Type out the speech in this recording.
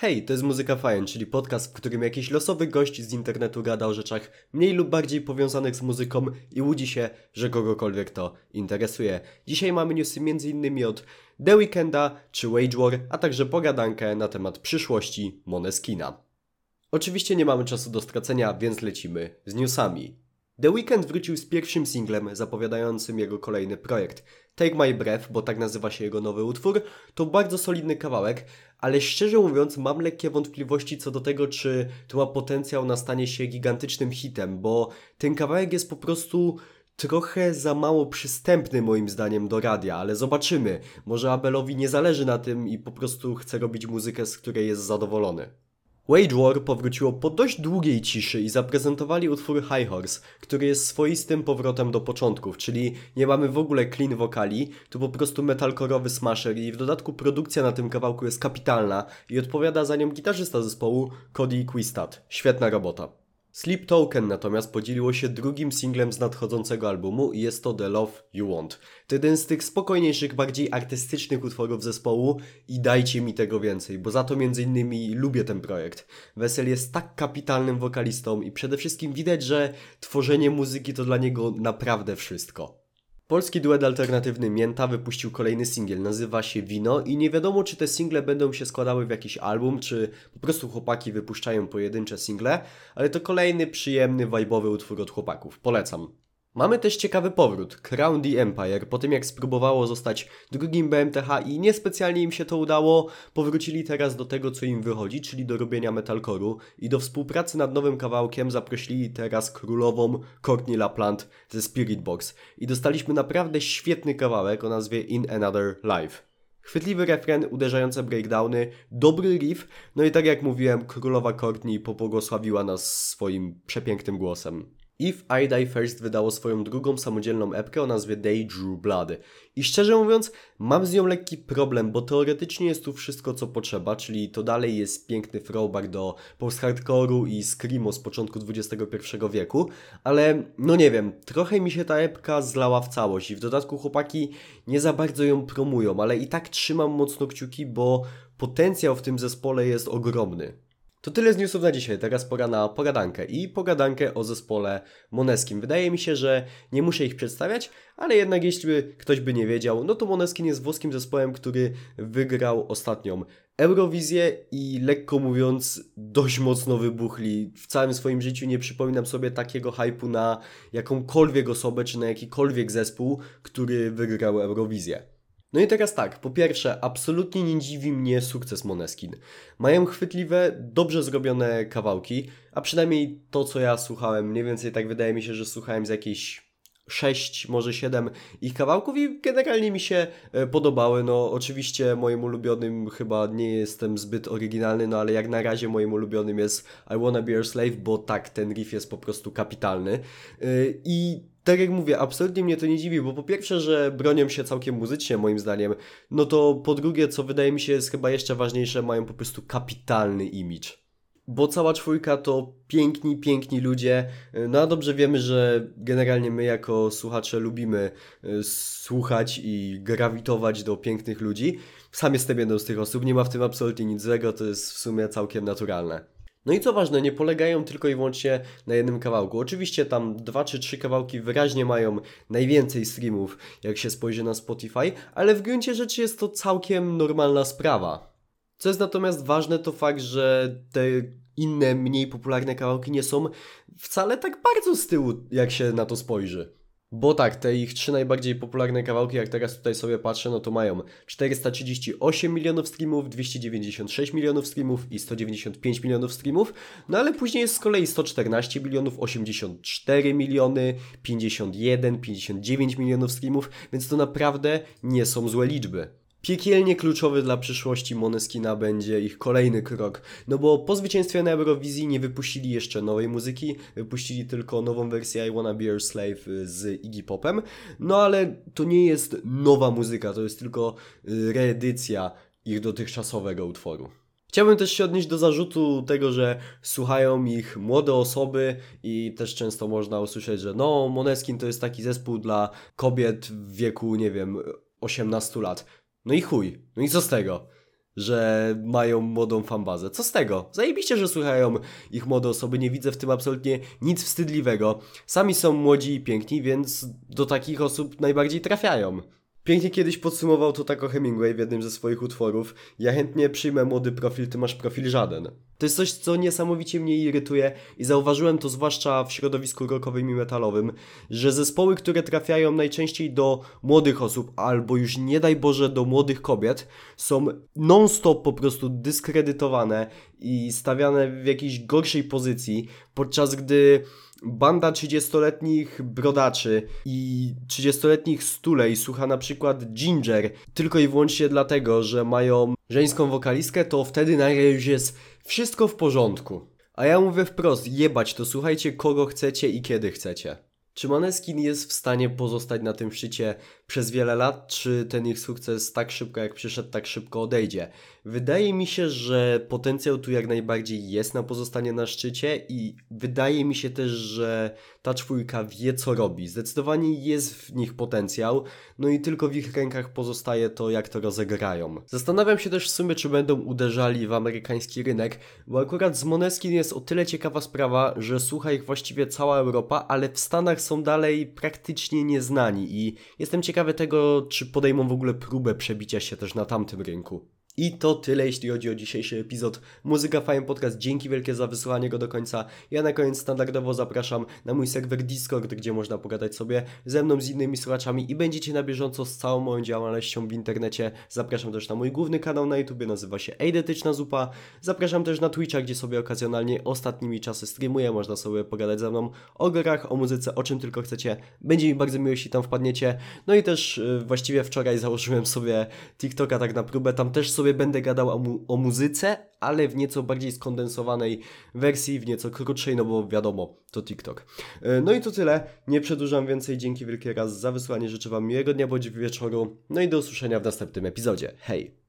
Hej, to jest Muzyka Fajn, czyli podcast, w którym jakiś losowy gość z internetu gada o rzeczach mniej lub bardziej powiązanych z muzyką i łudzi się, że kogokolwiek to interesuje. Dzisiaj mamy newsy m.in. od The Weekenda czy Wage War, a także pogadankę na temat przyszłości Moneskina. Oczywiście nie mamy czasu do stracenia, więc lecimy z newsami. The Weeknd wrócił z pierwszym singlem zapowiadającym jego kolejny projekt. Take My Breath, bo tak nazywa się jego nowy utwór, to bardzo solidny kawałek, ale szczerze mówiąc mam lekkie wątpliwości co do tego, czy to ma potencjał na stanie się gigantycznym hitem, bo ten kawałek jest po prostu trochę za mało przystępny moim zdaniem do radia, ale zobaczymy. Może Abelowi nie zależy na tym i po prostu chce robić muzykę, z której jest zadowolony. Wage War powróciło po dość długiej ciszy i zaprezentowali utwór High Horse, który jest swoistym powrotem do początków, czyli nie mamy w ogóle clean wokali, tu po prostu metalkorowy smasher i w dodatku produkcja na tym kawałku jest kapitalna i odpowiada za nią gitarzysta zespołu Cody Quistat. Świetna robota. Sleep Token natomiast podzieliło się drugim singlem z nadchodzącego albumu i jest to The Love You Want. To jeden z tych spokojniejszych, bardziej artystycznych utworów zespołu i dajcie mi tego więcej, bo za to między innymi lubię ten projekt. Wesel jest tak kapitalnym wokalistą i przede wszystkim widać, że tworzenie muzyki to dla niego naprawdę wszystko. Polski duet alternatywny Mięta wypuścił kolejny singiel, nazywa się Wino i nie wiadomo czy te single będą się składały w jakiś album, czy po prostu chłopaki wypuszczają pojedyncze single, ale to kolejny przyjemny, vibe'owy utwór od chłopaków. Polecam. Mamy też ciekawy powrót. Crown the Empire, po tym jak spróbowało zostać drugim BMTH i niespecjalnie im się to udało, powrócili teraz do tego, co im wychodzi, czyli do robienia metalcore'u i do współpracy nad nowym kawałkiem zaprosili teraz królową Courtney LaPlante ze Spirit Box i dostaliśmy naprawdę świetny kawałek o nazwie In Another Life. Chwytliwy refren, uderzające breakdowny, dobry riff, no i tak jak mówiłem, królowa Courtney pobłogosławiła nas swoim przepięknym głosem. If I Die First wydało swoją drugą samodzielną epkę o nazwie Day Drew Blood. I szczerze mówiąc, mam z nią lekki problem, bo teoretycznie jest tu wszystko co potrzeba, czyli to dalej jest piękny throwback do post-hardcore'u i screamo z początku XXI wieku, ale no nie wiem, trochę mi się ta epka zlała w całość i w dodatku chłopaki nie za bardzo ją promują, ale i tak trzymam mocno kciuki, bo potencjał w tym zespole jest ogromny. To tyle z newsów na dzisiaj, teraz pora na pogadankę i pogadankę o zespole Moneskim. Wydaje mi się, że nie muszę ich przedstawiać, ale jednak jeśli ktoś by nie wiedział, no to Moneskin jest włoskim zespołem, który wygrał ostatnią Eurowizję i lekko mówiąc dość mocno wybuchli. W całym swoim życiu nie przypominam sobie takiego hypu na jakąkolwiek osobę czy na jakikolwiek zespół, który wygrał Eurowizję. No i teraz tak, po pierwsze, absolutnie nie dziwi mnie sukces Moneskin. Mają chwytliwe, dobrze zrobione kawałki, a przynajmniej to, co ja słuchałem, mniej więcej tak wydaje mi się, że słuchałem z jakiejś 6, może 7 ich kawałków i generalnie mi się e, podobały. No oczywiście moim ulubionym chyba nie jestem zbyt oryginalny, no ale jak na razie moim ulubionym jest I Wanna Be Your Slave, bo tak, ten riff jest po prostu kapitalny. E, I tak jak mówię, absolutnie mnie to nie dziwi, bo po pierwsze, że bronią się całkiem muzycznie moim zdaniem, no to po drugie, co wydaje mi się jest chyba jeszcze ważniejsze, mają po prostu kapitalny image. Bo cała czwórka to piękni, piękni ludzie. No a dobrze wiemy, że generalnie my jako słuchacze lubimy e, słuchać i grawitować do pięknych ludzi. Sam jestem jedną z tych osób, nie ma w tym absolutnie nic złego, to jest w sumie całkiem naturalne. No i co ważne, nie polegają tylko i wyłącznie na jednym kawałku. Oczywiście tam dwa czy trzy kawałki wyraźnie mają najwięcej streamów, jak się spojrzy na Spotify, ale w gruncie rzeczy jest to całkiem normalna sprawa. Co jest natomiast ważne, to fakt, że te inne, mniej popularne kawałki nie są wcale tak bardzo z tyłu, jak się na to spojrzy. Bo tak, te ich trzy najbardziej popularne kawałki, jak teraz tutaj sobie patrzę, no to mają 438 milionów streamów, 296 milionów streamów i 195 milionów streamów, no ale później jest z kolei 114 milionów, 84 miliony, 51, 59 milionów streamów, więc to naprawdę nie są złe liczby. Piekielnie kluczowy dla przyszłości Moneskina będzie ich kolejny krok, no bo po zwycięstwie na Eurowizji nie wypuścili jeszcze nowej muzyki, wypuścili tylko nową wersję I Wanna Be Your Slave z Iggy Popem, no ale to nie jest nowa muzyka, to jest tylko y, reedycja ich dotychczasowego utworu. Chciałbym też się odnieść do zarzutu tego, że słuchają ich młode osoby i też często można usłyszeć, że no, Moneskin to jest taki zespół dla kobiet w wieku, nie wiem, 18 lat. No i chuj, no i co z tego? że mają młodą fanbazę. Co z tego? Zajebiście, że słuchają ich młode osoby, nie widzę w tym absolutnie nic wstydliwego. Sami są młodzi i piękni, więc do takich osób najbardziej trafiają. Pięknie kiedyś podsumował to tako Hemingway w jednym ze swoich utworów. Ja chętnie przyjmę młody profil, ty masz profil żaden. To jest coś, co niesamowicie mnie irytuje i zauważyłem to zwłaszcza w środowisku rockowym i metalowym, że zespoły, które trafiają najczęściej do młodych osób, albo już nie daj Boże do młodych kobiet, są non-stop po prostu dyskredytowane i stawiane w jakiejś gorszej pozycji, podczas gdy banda 30-letnich brodaczy i 30-letnich stulej słucha na przykład Ginger tylko i wyłącznie dlatego, że mają żeńską wokalistkę, to wtedy nagle już jest wszystko w porządku. A ja mówię wprost, jebać to słuchajcie kogo chcecie i kiedy chcecie. Czy Maneskin jest w stanie pozostać na tym szczycie przez wiele lat, czy ten ich sukces tak szybko jak przyszedł, tak szybko odejdzie? Wydaje mi się, że potencjał tu jak najbardziej jest na pozostanie na szczycie i wydaje mi się też, że ta czwórka wie co robi. Zdecydowanie jest w nich potencjał, no i tylko w ich rękach pozostaje to jak to rozegrają. Zastanawiam się też w sumie, czy będą uderzali w amerykański rynek, bo akurat z Moneskin jest o tyle ciekawa sprawa, że słucha ich właściwie cała Europa, ale w Stanach są dalej praktycznie nieznani i jestem ciekawy tego, czy podejmą w ogóle próbę przebicia się też na tamtym rynku. I to tyle, jeśli chodzi o dzisiejszy epizod Muzyka Fajny Podcast. Dzięki wielkie za wysłuchanie go do końca. Ja na koniec standardowo zapraszam na mój serwer Discord, gdzie można pogadać sobie ze mną, z innymi słuchaczami i będziecie na bieżąco z całą moją działalnością w internecie. Zapraszam też na mój główny kanał na YouTube, nazywa się Eidetyczna Zupa. Zapraszam też na Twitcha, gdzie sobie okazjonalnie ostatnimi czasy streamuję. Można sobie pogadać ze mną o grach, o muzyce, o czym tylko chcecie. Będzie mi bardzo miło, jeśli tam wpadniecie. No i też yy, właściwie wczoraj założyłem sobie TikToka tak na próbę. Tam też sobie będę gadał o, mu o muzyce, ale w nieco bardziej skondensowanej wersji, w nieco krótszej, no bo wiadomo, to TikTok. No i to tyle. Nie przedłużam więcej. Dzięki wielkie raz za wysłanie. Życzę Wam miłego dnia bądź wieczoru. No i do usłyszenia w następnym epizodzie. Hej!